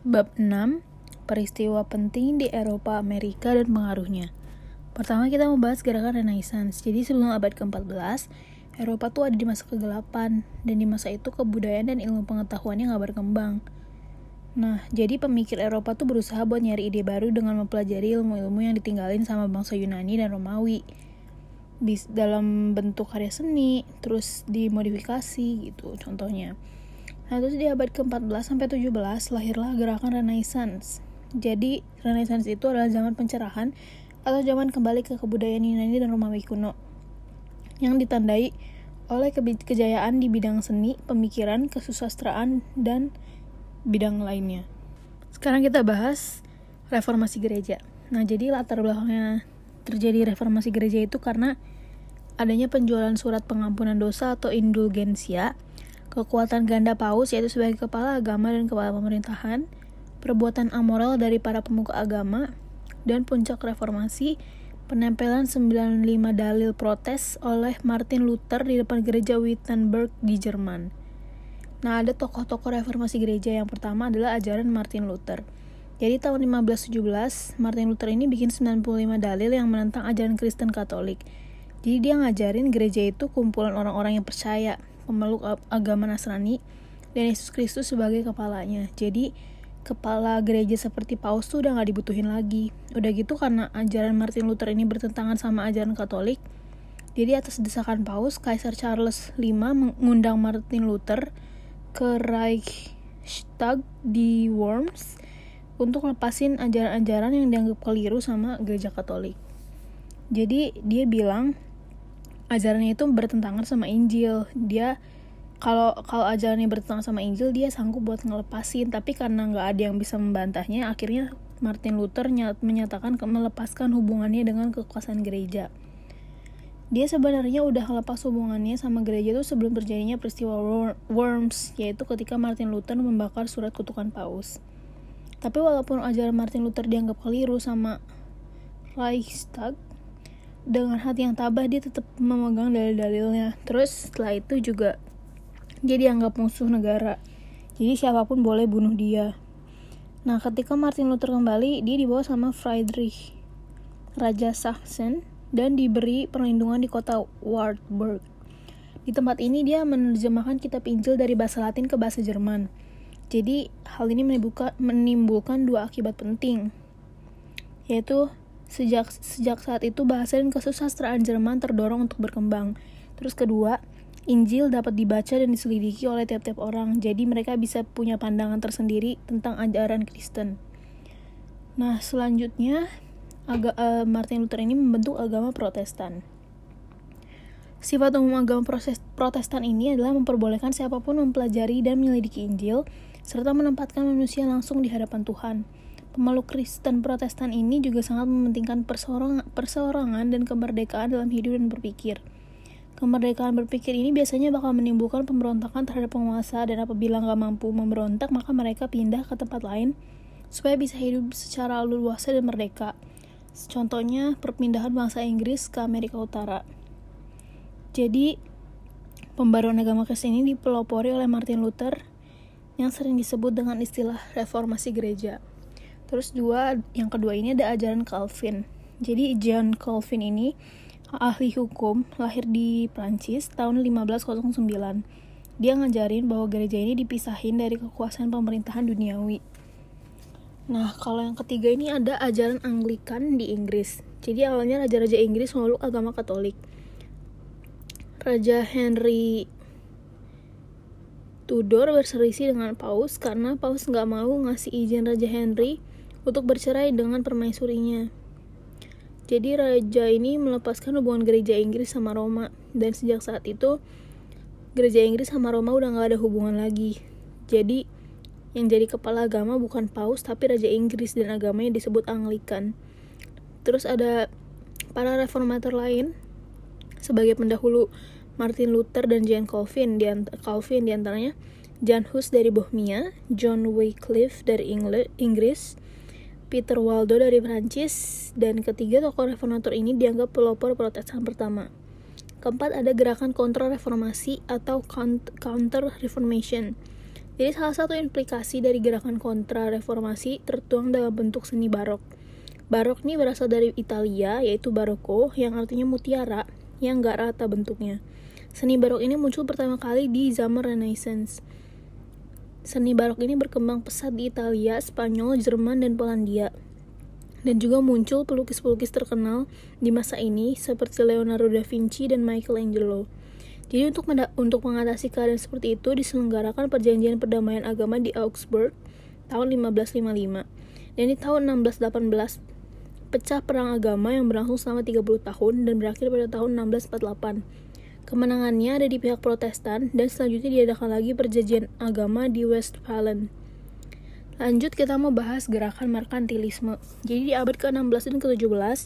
Bab 6 Peristiwa penting di Eropa, Amerika, dan pengaruhnya. Pertama kita membahas gerakan Renaissance. Jadi sebelum abad ke-14 Eropa tuh ada di masa kegelapan. Dan di masa itu kebudayaan dan ilmu pengetahuannya gak berkembang. Nah, jadi pemikir Eropa tuh berusaha buat nyari ide baru dengan mempelajari ilmu-ilmu yang ditinggalin sama bangsa Yunani dan Romawi. Bis, dalam bentuk karya seni, terus dimodifikasi gitu contohnya. Nah, terus di abad ke-14 sampai 17 lahirlah gerakan Renaissance. Jadi, Renaissance itu adalah zaman pencerahan atau zaman kembali ke kebudayaan Yunani dan Romawi kuno yang ditandai oleh ke kejayaan di bidang seni, pemikiran, kesusastraan, dan bidang lainnya. Sekarang kita bahas reformasi gereja. Nah, jadi latar belakangnya terjadi reformasi gereja itu karena adanya penjualan surat pengampunan dosa atau indulgensia kekuatan ganda paus yaitu sebagai kepala agama dan kepala pemerintahan, perbuatan amoral dari para pemuka agama, dan puncak reformasi, penempelan 95 dalil protes oleh Martin Luther di depan gereja Wittenberg di Jerman. Nah, ada tokoh-tokoh reformasi gereja yang pertama adalah ajaran Martin Luther. Jadi tahun 1517, Martin Luther ini bikin 95 dalil yang menentang ajaran Kristen Katolik. Jadi dia ngajarin gereja itu kumpulan orang-orang yang percaya, pemeluk agama Nasrani dan Yesus Kristus sebagai kepalanya. Jadi kepala gereja seperti Paus tuh udah gak dibutuhin lagi. Udah gitu karena ajaran Martin Luther ini bertentangan sama ajaran Katolik. Jadi atas desakan Paus, Kaisar Charles V mengundang Martin Luther ke Reichstag di Worms untuk lepasin ajaran-ajaran yang dianggap keliru sama gereja Katolik. Jadi dia bilang ajarannya itu bertentangan sama Injil. Dia kalau kalau ajarannya bertentangan sama Injil dia sanggup buat ngelepasin. Tapi karena nggak ada yang bisa membantahnya akhirnya Martin Luther nyat, menyatakan melepaskan hubungannya dengan kekuasaan gereja. Dia sebenarnya udah lepas hubungannya sama gereja itu sebelum terjadinya peristiwa Worms yaitu ketika Martin Luther membakar surat kutukan Paus. Tapi walaupun ajaran Martin Luther dianggap keliru sama Reichstag dengan hati yang tabah dia tetap memegang dalil-dalilnya. Terus setelah itu juga dia dianggap musuh negara. Jadi siapa pun boleh bunuh dia. Nah ketika Martin Luther kembali dia dibawa sama Friedrich Raja Sachsen dan diberi perlindungan di kota Wartburg. Di tempat ini dia menerjemahkan kitab Injil dari bahasa Latin ke bahasa Jerman. Jadi hal ini menimbulkan, menimbulkan dua akibat penting yaitu Sejak sejak saat itu bahasa dan kesusastraan Jerman terdorong untuk berkembang. Terus kedua, Injil dapat dibaca dan diselidiki oleh tiap-tiap orang, jadi mereka bisa punya pandangan tersendiri tentang ajaran Kristen. Nah, selanjutnya aga, uh, Martin Luther ini membentuk agama Protestan. Sifat umum agama proses, Protestan ini adalah memperbolehkan siapa pun mempelajari dan menyelidiki Injil, serta menempatkan manusia langsung di hadapan Tuhan. Pemeluk Kristen Protestan ini juga sangat mementingkan perseorangan dan kemerdekaan dalam hidup dan berpikir. Kemerdekaan berpikir ini biasanya bakal menimbulkan pemberontakan terhadap penguasa dan apabila nggak mampu memberontak maka mereka pindah ke tempat lain supaya bisa hidup secara leluasa dan merdeka. Contohnya perpindahan bangsa Inggris ke Amerika Utara. Jadi, pembaruan agama Kristen ini dipelopori oleh Martin Luther yang sering disebut dengan istilah reformasi gereja. Terus dua, yang kedua ini ada ajaran Calvin. Jadi John Calvin ini ahli hukum, lahir di Prancis tahun 1509. Dia ngajarin bahwa gereja ini dipisahin dari kekuasaan pemerintahan duniawi. Nah, kalau yang ketiga ini ada ajaran Anglikan di Inggris. Jadi awalnya raja-raja Inggris memeluk agama Katolik. Raja Henry Tudor berselisih dengan Paus karena Paus nggak mau ngasih izin Raja Henry untuk bercerai dengan permaisurinya. Jadi raja ini melepaskan hubungan gereja Inggris sama Roma dan sejak saat itu gereja Inggris sama Roma udah gak ada hubungan lagi. Jadi yang jadi kepala agama bukan paus tapi raja Inggris dan agamanya disebut Anglikan. Terus ada para reformator lain sebagai pendahulu Martin Luther dan John Calvin di Calvin di antaranya Jan Hus dari Bohemia, John Wycliffe dari Inggris, Peter Waldo dari Prancis, dan ketiga tokoh reformator ini dianggap pelopor protestan pertama. Keempat ada gerakan kontra reformasi atau counter reformation. Jadi salah satu implikasi dari gerakan kontra reformasi tertuang dalam bentuk seni barok. Barok ini berasal dari Italia, yaitu barocco, yang artinya mutiara, yang gak rata bentuknya. Seni barok ini muncul pertama kali di zaman Renaissance. Seni barok ini berkembang pesat di Italia, Spanyol, Jerman, dan Polandia. Dan juga muncul pelukis-pelukis terkenal di masa ini seperti Leonardo da Vinci dan Michelangelo. Jadi untuk untuk mengatasi keadaan seperti itu diselenggarakan perjanjian perdamaian agama di Augsburg tahun 1555. Dan di tahun 1618 pecah perang agama yang berlangsung selama 30 tahun dan berakhir pada tahun 1648. Kemenangannya ada di pihak Protestan dan selanjutnya diadakan lagi perjanjian agama di Westphalen. Lanjut kita mau bahas gerakan merkantilisme. Jadi di abad ke-16 dan ke-17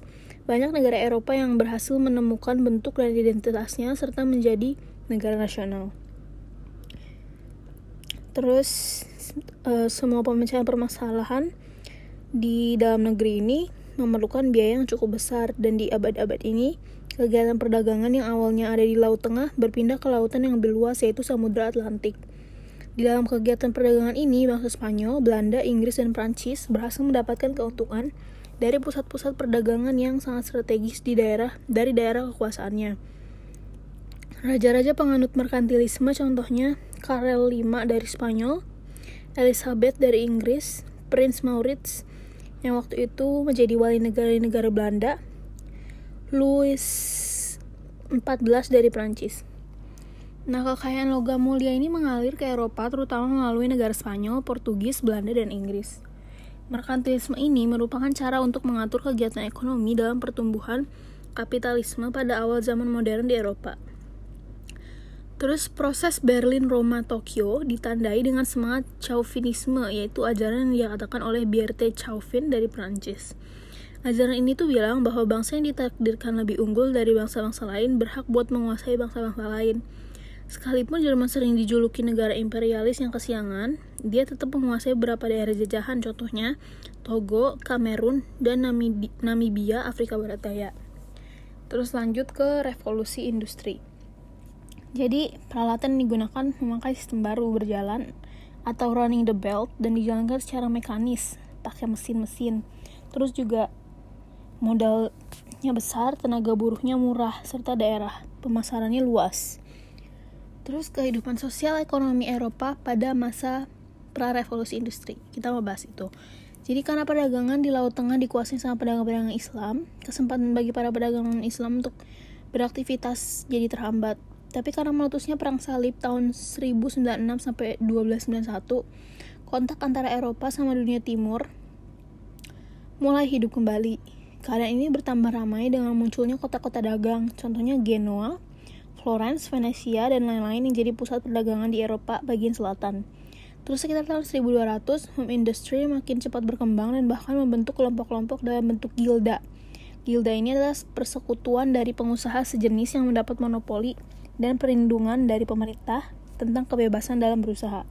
banyak negara Eropa yang berhasil menemukan bentuk dan identitasnya serta menjadi negara nasional. Terus uh, semua pemecahan permasalahan di dalam negeri ini memerlukan biaya yang cukup besar dan di abad-abad ini kegiatan perdagangan yang awalnya ada di Laut Tengah berpindah ke lautan yang lebih luas yaitu Samudra Atlantik. Di dalam kegiatan perdagangan ini, bangsa Spanyol, Belanda, Inggris, dan Prancis berhasil mendapatkan keuntungan dari pusat-pusat perdagangan yang sangat strategis di daerah dari daerah kekuasaannya. Raja-raja penganut merkantilisme contohnya Karel V dari Spanyol, Elizabeth dari Inggris, Prince Maurits yang waktu itu menjadi wali negara negara Belanda, Louis XIV dari Prancis. Nah, kekayaan logam mulia ini mengalir ke Eropa terutama melalui negara Spanyol, Portugis, Belanda, dan Inggris. Merkantilisme ini merupakan cara untuk mengatur kegiatan ekonomi dalam pertumbuhan kapitalisme pada awal zaman modern di Eropa. Terus proses Berlin, Roma, Tokyo ditandai dengan semangat Chauvinisme, yaitu ajaran yang dikatakan oleh Berthe Chauvin dari Prancis. Ajaran ini tuh bilang bahwa bangsa yang ditakdirkan lebih unggul dari bangsa-bangsa lain berhak buat menguasai bangsa-bangsa lain. Sekalipun Jerman sering dijuluki negara imperialis yang kesiangan, dia tetap menguasai beberapa daerah jajahan, contohnya Togo, Kamerun, dan Namibia, Afrika Barat Daya. Terus lanjut ke revolusi industri. Jadi, peralatan digunakan memakai sistem baru berjalan atau running the belt dan dijalankan secara mekanis, pakai mesin-mesin. Terus juga modalnya besar, tenaga buruhnya murah, serta daerah pemasarannya luas. Terus kehidupan sosial ekonomi Eropa pada masa pra-revolusi industri. Kita mau bahas itu. Jadi karena perdagangan di Laut Tengah dikuasai sama pedagang-pedagang Islam, kesempatan bagi para pedagang Islam untuk beraktivitas jadi terhambat. Tapi karena meletusnya perang salib tahun 1096 sampai 1291, kontak antara Eropa sama dunia timur mulai hidup kembali. Keadaan ini bertambah ramai dengan munculnya kota-kota dagang, contohnya Genoa, Florence, Venesia, dan lain-lain yang jadi pusat perdagangan di Eropa bagian selatan. Terus sekitar tahun 1200, home industry makin cepat berkembang dan bahkan membentuk kelompok-kelompok dalam bentuk gilda. Gilda ini adalah persekutuan dari pengusaha sejenis yang mendapat monopoli dan perlindungan dari pemerintah tentang kebebasan dalam berusaha.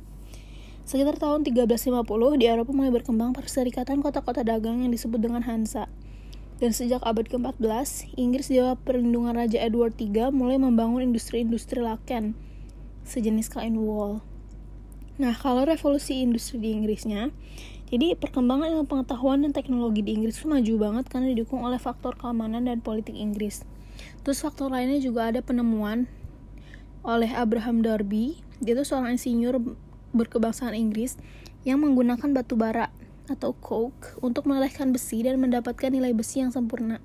Sekitar tahun 1350, di Eropa mulai berkembang perserikatan kota-kota dagang yang disebut dengan Hansa. Dan sejak abad ke-14, Inggris di bawah perlindungan Raja Edward III mulai membangun industri-industri laken, sejenis kain wool. Nah, kalau revolusi industri di Inggrisnya, jadi perkembangan ilmu pengetahuan dan teknologi di Inggris itu maju banget karena didukung oleh faktor keamanan dan politik Inggris. Terus faktor lainnya juga ada penemuan oleh Abraham Darby, dia itu seorang insinyur berkebangsaan Inggris yang menggunakan batu bara atau coke untuk melelehkan besi dan mendapatkan nilai besi yang sempurna.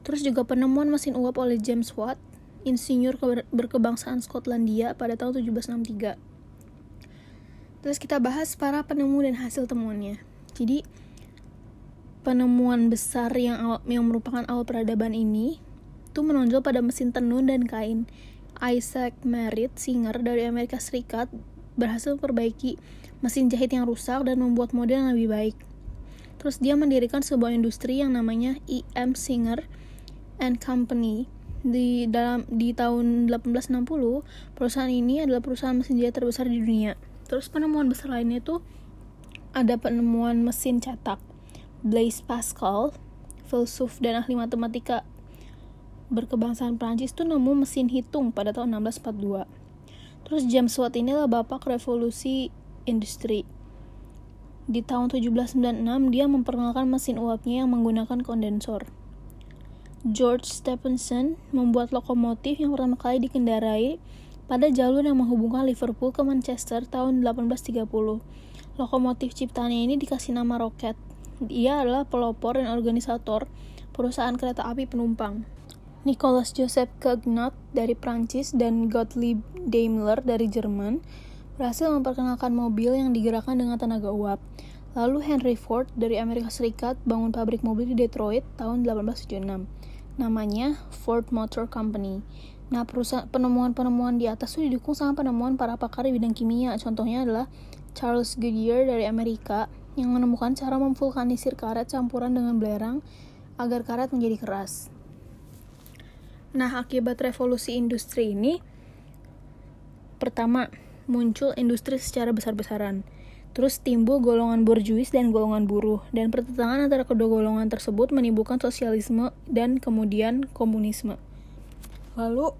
Terus juga penemuan mesin uap oleh James Watt, insinyur berkebangsaan Skotlandia pada tahun 1763. Terus kita bahas para penemu dan hasil temuannya. Jadi penemuan besar yang awal, yang merupakan awal peradaban ini itu menonjol pada mesin tenun dan kain. Isaac Merritt, singer dari Amerika Serikat, berhasil memperbaiki mesin jahit yang rusak dan membuat model yang lebih baik. Terus dia mendirikan sebuah industri yang namanya E.M. Singer and Company. Di dalam di tahun 1860, perusahaan ini adalah perusahaan mesin jahit terbesar di dunia. Terus penemuan besar lainnya itu ada penemuan mesin cetak. Blaise Pascal, filsuf dan ahli matematika berkebangsaan Prancis itu nemu mesin hitung pada tahun 1642. Terus James Watt ini adalah bapak revolusi industry. Di tahun 1796, dia memperkenalkan mesin uapnya yang menggunakan kondensor. George Stephenson membuat lokomotif yang pertama kali dikendarai pada jalur yang menghubungkan Liverpool ke Manchester tahun 1830. Lokomotif ciptaannya ini dikasih nama Rocket. Dia adalah pelopor dan organisator perusahaan kereta api penumpang. Nicholas Joseph Cugnot dari Prancis dan Gottlieb Daimler dari Jerman berhasil memperkenalkan mobil yang digerakkan dengan tenaga uap. Lalu Henry Ford dari Amerika Serikat bangun pabrik mobil di Detroit tahun 1876. Namanya Ford Motor Company. Nah, perusahaan penemuan-penemuan di atas itu didukung sama penemuan para pakar di bidang kimia. Contohnya adalah Charles Goodyear dari Amerika yang menemukan cara memvulkanisir karet campuran dengan belerang agar karet menjadi keras. Nah, akibat revolusi industri ini, pertama, muncul industri secara besar-besaran. Terus timbul golongan borjuis dan golongan buruh, dan pertentangan antara kedua golongan tersebut menimbulkan sosialisme dan kemudian komunisme. Lalu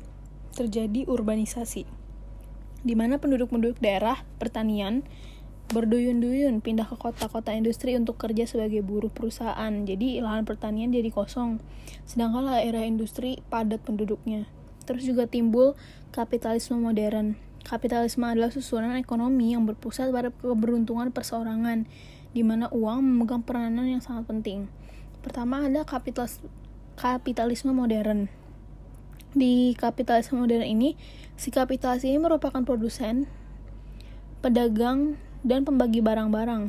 terjadi urbanisasi, di mana penduduk-penduduk daerah pertanian berduyun-duyun pindah ke kota-kota industri untuk kerja sebagai buruh perusahaan. Jadi lahan pertanian jadi kosong. Sedangkan era industri padat penduduknya. Terus juga timbul kapitalisme modern Kapitalisme adalah susunan ekonomi yang berpusat pada keberuntungan perseorangan, di mana uang memegang peranan yang sangat penting. Pertama ada kapitalis kapitalisme modern. Di kapitalisme modern ini, si kapitalis ini merupakan produsen, pedagang, dan pembagi barang-barang.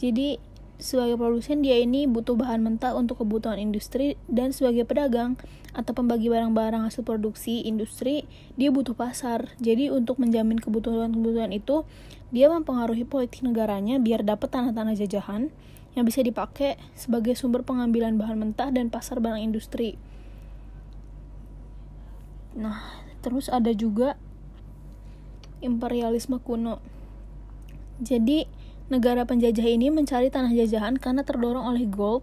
Jadi, sebagai produsen dia ini butuh bahan mentah untuk kebutuhan industri dan sebagai pedagang atau pembagi barang-barang hasil produksi industri dia butuh pasar. Jadi untuk menjamin kebutuhan-kebutuhan itu dia mempengaruhi politik negaranya biar dapat tanah-tanah jajahan yang bisa dipakai sebagai sumber pengambilan bahan mentah dan pasar barang industri. Nah terus ada juga imperialisme kuno. Jadi Negara penjajah ini mencari tanah jajahan karena terdorong oleh gold,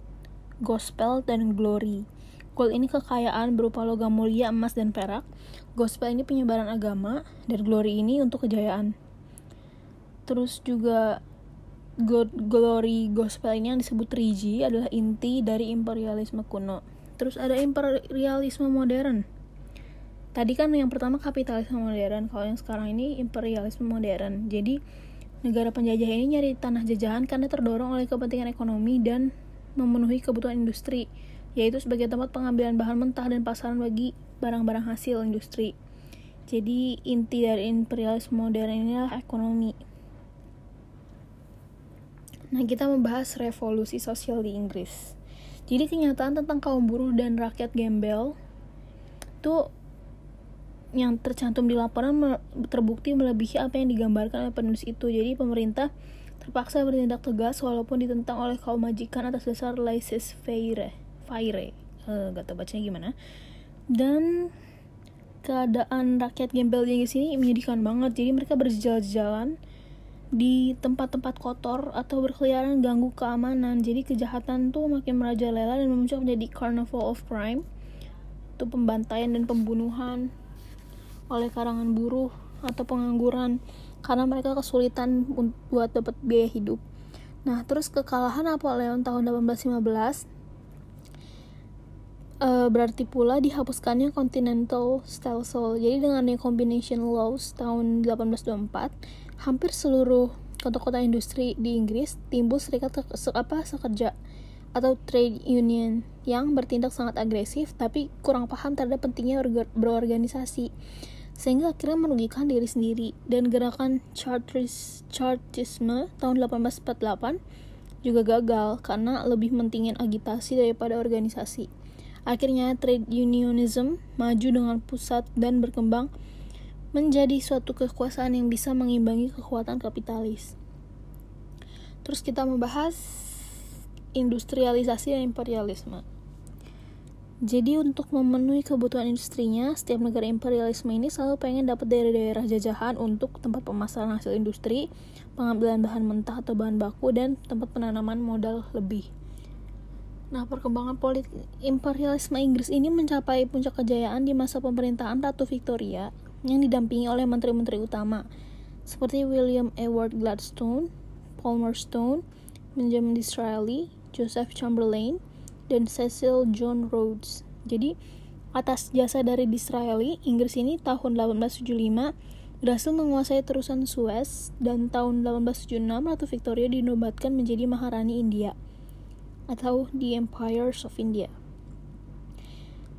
gospel, dan glory. Gold ini kekayaan berupa logam mulia, emas, dan perak. Gospel ini penyebaran agama, dan glory ini untuk kejayaan. Terus juga God, glory gospel ini yang disebut Rigi adalah inti dari imperialisme kuno. Terus ada imperialisme modern. Tadi kan yang pertama kapitalisme modern, kalau yang sekarang ini imperialisme modern. Jadi Negara penjajah ini nyari tanah jajahan karena terdorong oleh kepentingan ekonomi dan memenuhi kebutuhan industri, yaitu sebagai tempat pengambilan bahan mentah dan pasaran bagi barang-barang hasil industri. Jadi inti dari imperialisme modern ini adalah ekonomi. Nah, kita membahas revolusi sosial di Inggris. Jadi kenyataan tentang kaum buruh dan rakyat gembel itu yang tercantum di laporan terbukti melebihi apa yang digambarkan oleh penulis itu. Jadi pemerintah terpaksa bertindak tegas walaupun ditentang oleh kaum majikan atas dasar laissez faire. Faire. Uh, gak tau bacanya gimana. Dan keadaan rakyat gembel di sini menyedihkan banget. Jadi mereka berjalan-jalan di tempat-tempat kotor atau berkeliaran ganggu keamanan. Jadi kejahatan tuh makin merajalela dan memuncak menjadi carnival of crime. Itu pembantaian dan pembunuhan oleh karangan buruh atau pengangguran karena mereka kesulitan buat dapat biaya hidup. Nah, terus kekalahan Napoleon tahun 1815 e, berarti pula dihapuskannya Continental Style Soul. Jadi dengan Combination Laws tahun 1824, hampir seluruh kota-kota industri di Inggris timbul serikat se apa sekerja atau trade union yang bertindak sangat agresif tapi kurang paham terhadap pentingnya berorganisasi sehingga akhirnya merugikan diri sendiri dan gerakan Chartris, Chartisme tahun 1848 juga gagal karena lebih mentingin agitasi daripada organisasi. Akhirnya trade unionism maju dengan pusat dan berkembang menjadi suatu kekuasaan yang bisa mengimbangi kekuatan kapitalis. Terus kita membahas industrialisasi dan imperialisme. Jadi untuk memenuhi kebutuhan industrinya, setiap negara imperialisme ini selalu pengen dapat daerah-daerah jajahan untuk tempat pemasaran hasil industri, pengambilan bahan mentah atau bahan baku, dan tempat penanaman modal lebih. Nah, perkembangan politik imperialisme Inggris ini mencapai puncak kejayaan di masa pemerintahan Ratu Victoria yang didampingi oleh menteri-menteri utama. seperti William Edward Gladstone, Palmerston, Benjamin Disraeli, Joseph Chamberlain, dan Cecil John Rhodes. Jadi, atas jasa dari Disraeli, Inggris ini tahun 1875 berhasil menguasai terusan Suez dan tahun 1876 Ratu Victoria dinobatkan menjadi Maharani India atau The Empires of India.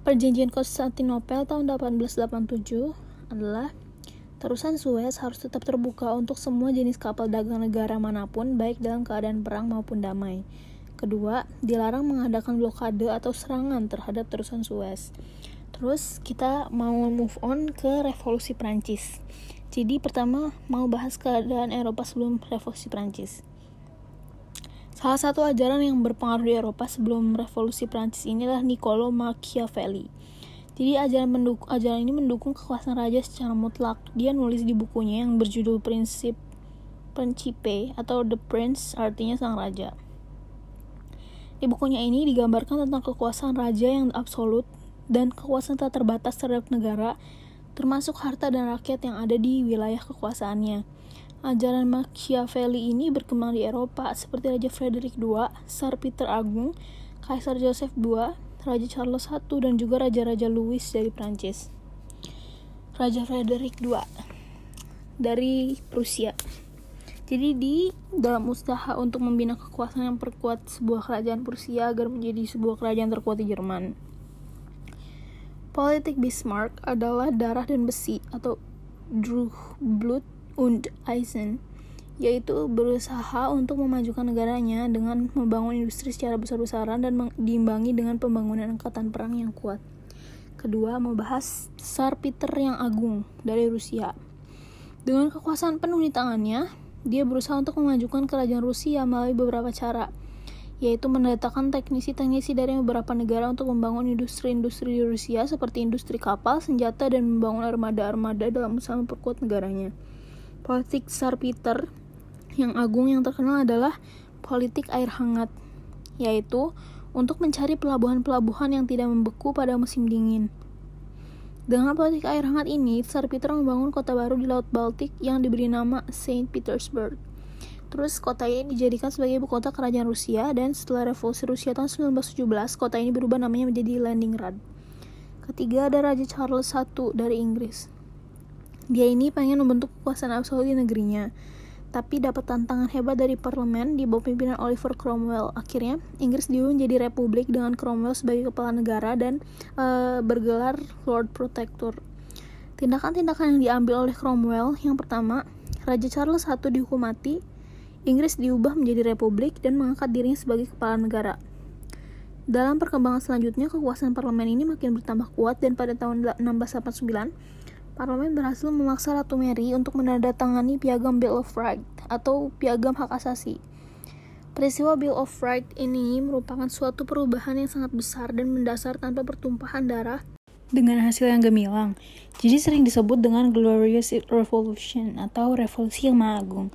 Perjanjian Konstantinopel tahun 1887 adalah terusan Suez harus tetap terbuka untuk semua jenis kapal dagang negara mana pun baik dalam keadaan perang maupun damai. Kedua, dilarang mengadakan blokade atau serangan terhadap terusan Suez. Terus kita mau move on ke revolusi Prancis. Jadi pertama mau bahas keadaan Eropa sebelum revolusi Prancis. Salah satu ajaran yang berpengaruh di Eropa sebelum revolusi Prancis inilah Niccolo Machiavelli. Jadi ajaran, mendukung, ajaran ini mendukung kekuasaan raja secara mutlak. Dia nulis di bukunya yang berjudul Prinsip Principe atau The Prince artinya sang raja. Di bukunya ini digambarkan tentang kekuasaan raja yang absolut dan kekuasaan tak terbatas terhadap negara, termasuk harta dan rakyat yang ada di wilayah kekuasaannya. Ajaran Machiavelli ini berkembang di Eropa seperti Raja Frederick II, Tsar Peter Agung, Kaisar Joseph II, Raja Charles I, dan juga Raja-Raja Louis dari Prancis. Raja Frederick II dari Prusia. Jadi di dalam usaha untuk membina kekuasaan yang perkuat sebuah kerajaan Prusia agar menjadi sebuah kerajaan terkuat di Jerman. Politik Bismarck adalah darah dan besi atau Drugblut und Eisen yaitu berusaha untuk memajukan negaranya dengan membangun industri secara besar-besaran dan diimbangi dengan pembangunan angkatan perang yang kuat. Kedua, membahas Tsar Peter yang agung dari Rusia. Dengan kekuasaan penuh di tangannya, dia berusaha untuk memajukan kerajaan Rusia melalui beberapa cara, yaitu mendatangkan teknisi-teknisi dari beberapa negara untuk membangun industri-industri di Rusia seperti industri kapal, senjata, dan membangun armada-armada dalam usaha memperkuat negaranya. Politik Tsar Peter yang agung yang terkenal adalah politik air hangat, yaitu untuk mencari pelabuhan-pelabuhan yang tidak membeku pada musim dingin. Dengan politik air hangat ini, Tsar Peter membangun kota baru di Laut Baltik yang diberi nama Saint Petersburg. Terus kota ini dijadikan sebagai ibu kota kerajaan Rusia dan setelah revolusi Rusia tahun 1917, kota ini berubah namanya menjadi Leningrad. Ketiga ada Raja Charles I dari Inggris. Dia ini pengen membentuk kekuasaan absolut di negerinya, tapi dapat tantangan hebat dari parlemen di bawah pimpinan Oliver Cromwell. Akhirnya, Inggris diubah menjadi republik dengan Cromwell sebagai kepala negara dan uh, bergelar Lord Protector. Tindakan-tindakan yang diambil oleh Cromwell yang pertama, Raja Charles I dihukum mati, Inggris diubah menjadi republik dan mengangkat dirinya sebagai kepala negara. Dalam perkembangan selanjutnya, kekuasaan parlemen ini makin bertambah kuat dan pada tahun 1689, Parlemen berhasil memaksa Ratu Mary untuk menandatangani Piagam Bill of Rights atau Piagam Hak Asasi. Peristiwa Bill of Rights ini merupakan suatu perubahan yang sangat besar dan mendasar tanpa pertumpahan darah dengan hasil yang gemilang. Jadi sering disebut dengan Glorious Revolution atau Revolusi yang Maha Agung.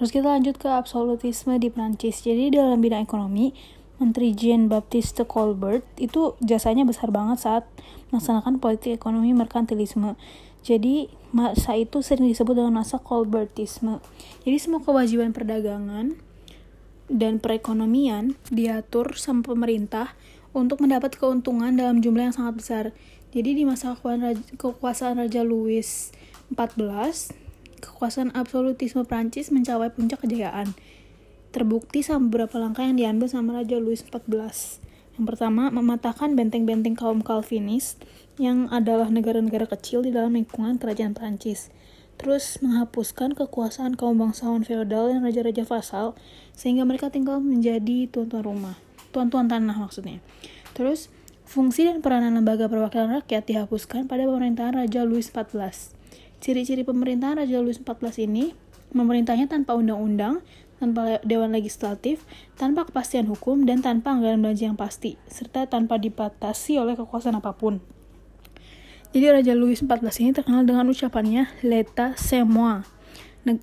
Terus kita lanjut ke absolutisme di Prancis. Jadi dalam bidang ekonomi, Menteri Jean Baptiste Colbert itu jasanya besar banget saat melaksanakan politik ekonomi merkantilisme. Jadi masa itu sering disebut dengan masa Colbertisme. Jadi semua kewajiban perdagangan dan perekonomian diatur sama pemerintah untuk mendapat keuntungan dalam jumlah yang sangat besar. Jadi di masa kekuasaan Raja Louis XIV, kekuasaan absolutisme Prancis mencapai puncak kejayaan. Terbukti sama beberapa langkah yang diambil sama Raja Louis XIV. Yang pertama, mematahkan benteng-benteng kaum Calvinis yang adalah negara-negara kecil di dalam lingkungan kerajaan Prancis. Terus menghapuskan kekuasaan kaum bangsawan feodal dan raja-raja vasal sehingga mereka tinggal menjadi tuan-tuan rumah, tuan-tuan tanah maksudnya. Terus fungsi dan peranan lembaga perwakilan rakyat dihapuskan pada pemerintahan Raja Louis XIV. Ciri-ciri pemerintahan Raja Louis XIV ini memerintahnya tanpa undang-undang, tanpa dewan legislatif, tanpa kepastian hukum, dan tanpa anggaran belanja yang pasti, serta tanpa dibatasi oleh kekuasaan apa pun. Jadi Raja Louis XIV ini terkenal dengan ucapannya c'est moi,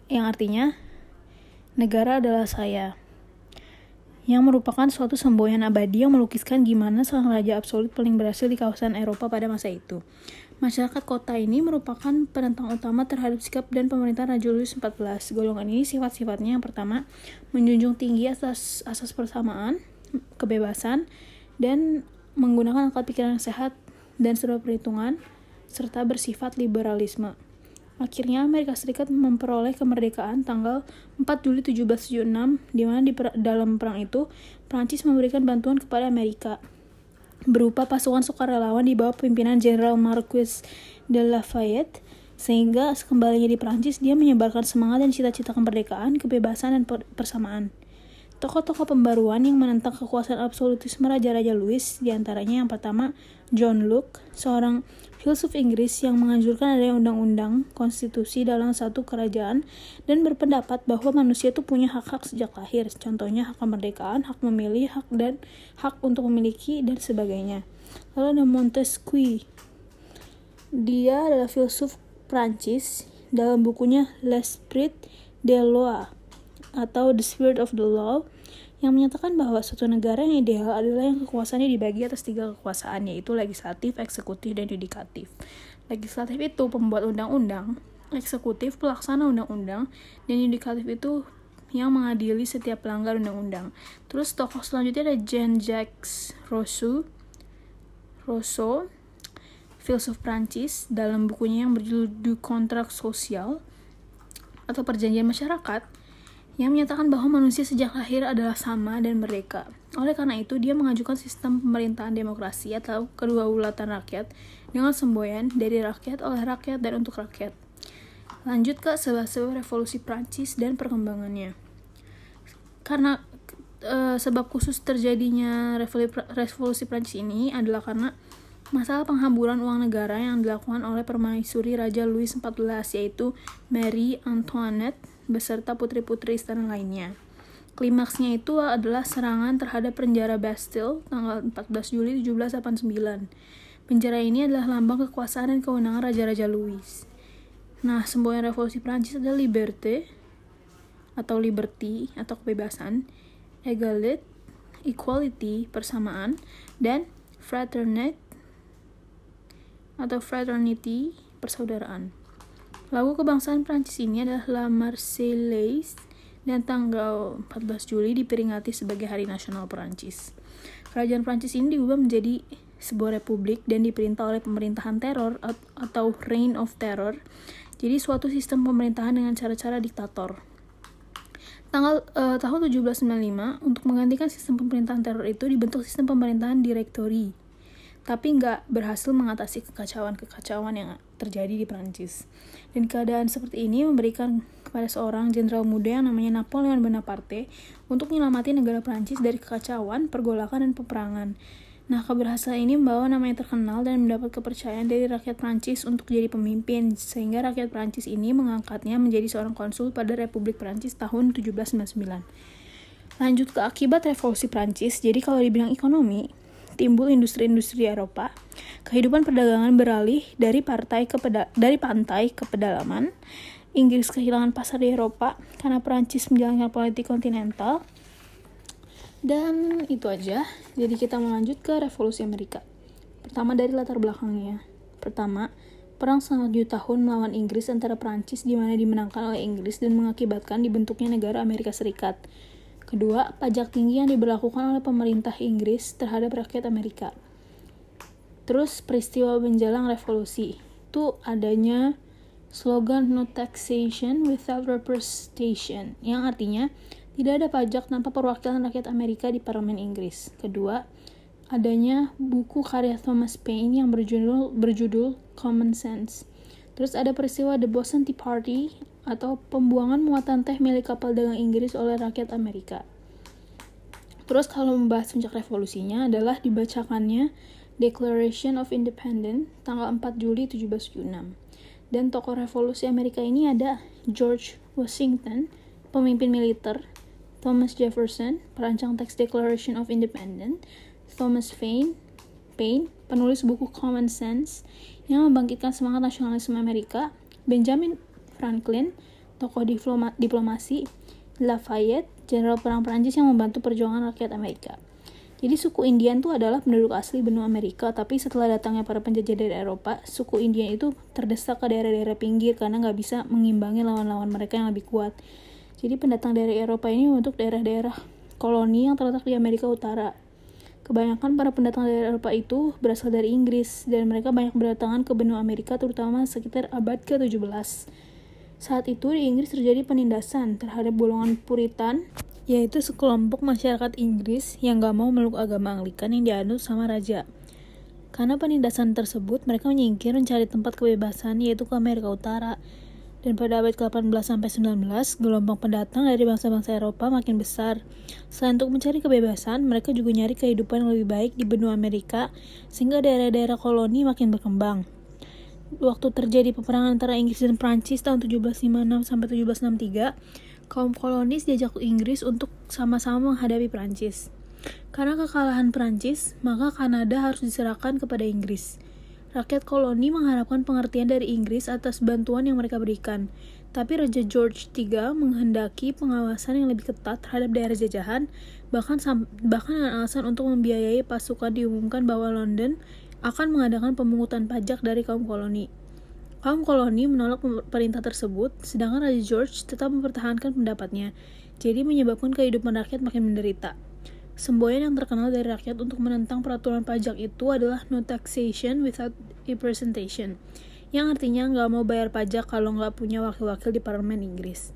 yang artinya negara adalah saya. Yang merupakan suatu semboyan abadi yang melukiskan gimana seorang raja absolut paling berhasil di kawasan Eropa pada masa itu. Masyarakat kota ini merupakan penentang utama terhadap sikap dan pemerintahan Raja Louis XIV. Golongan ini sifat-sifatnya yang pertama, menjunjung tinggi asas asas persamaan, kebebasan, dan menggunakan akal pikiran yang sehat dan serba perhitungan, serta bersifat liberalisme. Akhirnya Amerika Serikat memperoleh kemerdekaan tanggal 4 Juli 1776 di mana di per dalam perang itu Prancis memberikan bantuan kepada Amerika berupa pasukan sukarelawan di bawah pimpinan Jenderal Marquis de Lafayette sehingga kembalinya di Prancis dia menyebarkan semangat dan cita-cita kemerdekaan, kebebasan dan persamaan. Tokoh-tokoh pembaruan yang menentang kekuasaan absolutisme Raja-Raja Louis di antaranya yang pertama John Locke, seorang filsuf Inggris yang menganjurkan adanya undang-undang konstitusi dalam satu kerajaan dan berpendapat bahwa manusia itu punya hak-hak sejak lahir, contohnya hak kemerdekaan, hak memilih, hak dan hak untuk memiliki dan sebagainya. Lalu ada Montesquieu. Dia adalah filsuf Prancis dalam bukunya L'Esprit de Loi atau The Spirit of the Law yang menyatakan bahwa suatu negara yang ideal adalah yang kekuasaannya dibagi atas tiga kekuasaan, yaitu legislatif, eksekutif, dan yudikatif. Legislatif itu pembuat undang-undang, eksekutif pelaksana undang-undang, dan yudikatif itu yang mengadili setiap pelanggar undang-undang. Terus tokoh selanjutnya ada Jean-Jacques Rousseau, Rousseau, filsuf Prancis, dalam bukunya yang berjudul Du Contrat Social atau Perjanjian Masyarakat, yang menyatakan bahwa manusia sejak lahir adalah sama dan merdeka. Oleh karena itu, dia mengajukan sistem pemerintahan demokrasi atau kedua ulatan rakyat dengan semboyan dari rakyat, oleh rakyat, dan untuk rakyat. Lanjut ke sebab-sebab revolusi Prancis dan perkembangannya. Karena e, sebab khusus terjadinya revolusi Prancis ini adalah karena masalah penghamburan uang negara yang dilakukan oleh permaisuri Raja Louis XIV yaitu Marie Antoinette beserta putri-putri istana lainnya. Klimaksnya itu adalah serangan terhadap penjara Bastille tanggal 14 Juli 1789. Penjara ini adalah lambang kekuasaan dan kewenangan Raja-Raja Louis. Nah, semboyan revolusi Prancis adalah liberté atau liberty atau kebebasan, égalité, equality, persamaan, dan fraternité atau fraternity, persaudaraan. Lagu kebangsaan Prancis ini adalah La Marseillaise dan tanggal 14 Juli diperingati sebagai Hari Nasional Prancis. Kerajaan Prancis ini diubah menjadi sebuah republik dan diperintah oleh pemerintahan teror atau reign of terror. Jadi suatu sistem pemerintahan dengan cara-cara diktator. Tanggal uh, tahun 1795 untuk menggantikan sistem pemerintahan teror itu dibentuk sistem pemerintahan direktori tapi nggak berhasil mengatasi kekacauan-kekacauan yang terjadi di Prancis. Dan keadaan seperti ini memberikan kepada seorang jenderal muda yang namanya Napoleon Bonaparte untuk menyelamatkan negara Prancis dari kekacauan, pergolakan, dan peperangan. Nah, keberhasilan ini membawa namanya terkenal dan mendapat kepercayaan dari rakyat Prancis untuk jadi pemimpin, sehingga rakyat Prancis ini mengangkatnya menjadi seorang konsul pada Republik Prancis tahun 1799. Lanjut ke akibat revolusi Prancis, jadi kalau dibilang ekonomi, timbul industri-industri Eropa, kehidupan perdagangan beralih dari partai ke dari pantai ke pedalaman. Inggris kehilangan pasar di Eropa karena Perancis menjalankan politik kontinental. Dan itu aja. Jadi kita melanjut ke revolusi Amerika. Pertama dari latar belakangnya. Pertama, perang selama 7 tahun melawan Inggris antara Perancis di mana dimenangkan oleh Inggris dan mengakibatkan dibentuknya negara Amerika Serikat. Kedua, pajak tinggi yang diberlakukan oleh pemerintah Inggris terhadap rakyat Amerika. Terus peristiwa menjelang revolusi itu adanya slogan no taxation without representation yang artinya tidak ada pajak tanpa perwakilan rakyat Amerika di parlemen Inggris. Kedua, adanya buku karya Thomas Paine yang berjudul berjudul Common Sense. Terus ada peristiwa The Boston Tea Party atau pembuangan muatan teh milik kapal dagang Inggris oleh rakyat Amerika. Terus kalau membahas puncak revolusinya adalah dibacakannya Declaration of Independence tanggal 4 Juli 1776. Dan tokoh revolusi Amerika ini ada George Washington, pemimpin militer, Thomas Jefferson, perancang teks Declaration of Independence, Thomas Paine, Paine, penulis buku Common Sense yang membangkitkan semangat nasionalisme Amerika, Benjamin Franklin, tokoh diploma, diplomasi, Lafayette, jenderal perang Prancis yang membantu perjuangan rakyat Amerika. Jadi suku Indian itu adalah penduduk asli benua Amerika, tapi setelah datangnya para penjajah dari Eropa, suku Indian itu terdesak ke daerah-daerah pinggir karena nggak bisa mengimbangi lawan-lawan mereka yang lebih kuat. Jadi pendatang dari Eropa ini untuk daerah-daerah koloni yang terletak di Amerika Utara. Kebanyakan para pendatang dari Eropa itu berasal dari Inggris, dan mereka banyak berdatangan ke benua Amerika terutama sekitar abad ke-17. Saat itu di Inggris terjadi penindasan terhadap golongan Puritan yaitu sekelompok masyarakat Inggris yang gak mau meluk agama Anglikan yang dianut sama raja. Karena penindasan tersebut, mereka menyingkir mencari tempat kebebasan yaitu ke Amerika Utara. Dan pada abad ke-18 sampai 19, gelombang pendatang dari bangsa-bangsa Eropa makin besar. Selain untuk mencari kebebasan, mereka juga nyari kehidupan yang lebih baik di benua Amerika, sehingga daerah-daerah koloni makin berkembang. Waktu terjadi peperangan antara Inggris dan Prancis tahun 1756 sampai 1763, kaum kolonis diajak Inggris untuk sama-sama menghadapi Prancis. Karena kekalahan Prancis, maka Kanada harus diserahkan kepada Inggris. Rakyat koloni mengharapkan pengertian dari Inggris atas bantuan yang mereka berikan, tapi Raja George III menghendaki pengawasan yang lebih ketat terhadap daerah jajahan, bahkan bahkan dengan alasan untuk membiayai pasukan diumumkan bahwa London akan mengadakan pemungutan pajak dari kaum koloni. Kaum koloni menolak perintah tersebut, sedangkan Raja George tetap mempertahankan pendapatnya, jadi menyebabkan kehidupan rakyat makin menderita. Semboyan yang terkenal dari rakyat untuk menentang peraturan pajak itu adalah no taxation without representation, yang artinya nggak mau bayar pajak kalau nggak punya wakil-wakil di parlemen Inggris.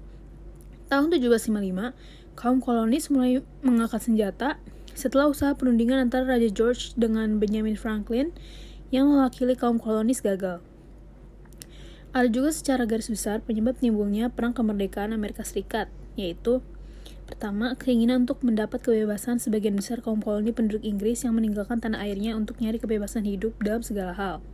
Tahun 1755, kaum kolonis mulai mengangkat senjata setelah usaha perundingan antara Raja George dengan Benjamin Franklin yang mewakili kaum kolonis gagal. Ada juga secara garis besar penyebab timbulnya perang kemerdekaan Amerika Serikat, yaitu Pertama, keinginan untuk mendapat kebebasan sebagian besar kaum koloni penduduk Inggris yang meninggalkan tanah airnya untuk nyari kebebasan hidup dalam segala hal.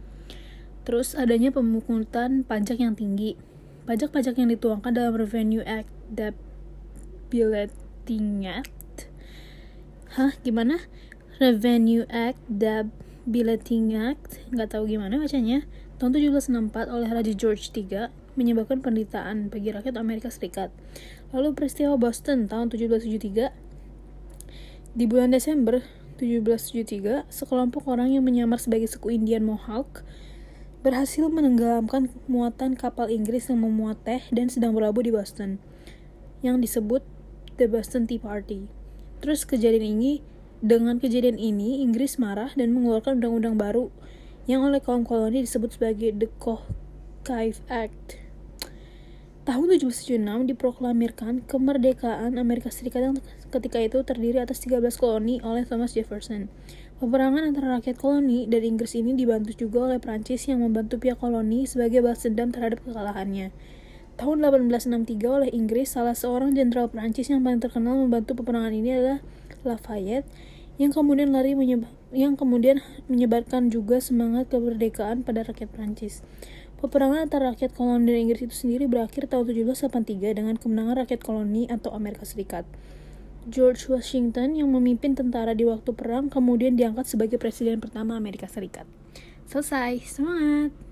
Terus, adanya pemungutan pajak yang tinggi. Pajak-pajak yang dituangkan dalam Revenue Act, Debilitating Act. Hah, gimana? Revenue Act, Debilitating Act, nggak tahu gimana bacanya tahun 1764 oleh Raja George III menyebabkan penderitaan bagi rakyat Amerika Serikat. Lalu peristiwa Boston tahun 1773 di bulan Desember 1773, sekelompok orang yang menyamar sebagai suku Indian Mohawk berhasil menenggelamkan muatan kapal Inggris yang memuat teh dan sedang berlabuh di Boston, yang disebut The Boston Tea Party. Terus kejadian ini, dengan kejadian ini, Inggris marah dan mengeluarkan undang-undang baru yang oleh kaum koloni disebut sebagai The Cave Act. Tahun 1776 diproklamirkan kemerdekaan Amerika Serikat yang ketika itu terdiri atas 13 koloni oleh Thomas Jefferson. Peperangan antara rakyat koloni dan Inggris ini dibantu juga oleh Prancis yang membantu pihak koloni sebagai balas dendam terhadap kekalahannya. Tahun 1863 oleh Inggris, salah seorang jenderal Prancis yang paling terkenal membantu peperangan ini adalah Lafayette yang kemudian lari yang kemudian menyebarkan juga semangat kemerdekaan pada rakyat Prancis. Peperangan antara rakyat koloni dan Inggris itu sendiri berakhir tahun 1783 dengan kemenangan rakyat koloni atau Amerika Serikat. George Washington yang memimpin tentara di waktu perang kemudian diangkat sebagai presiden pertama Amerika Serikat. Selesai, semangat!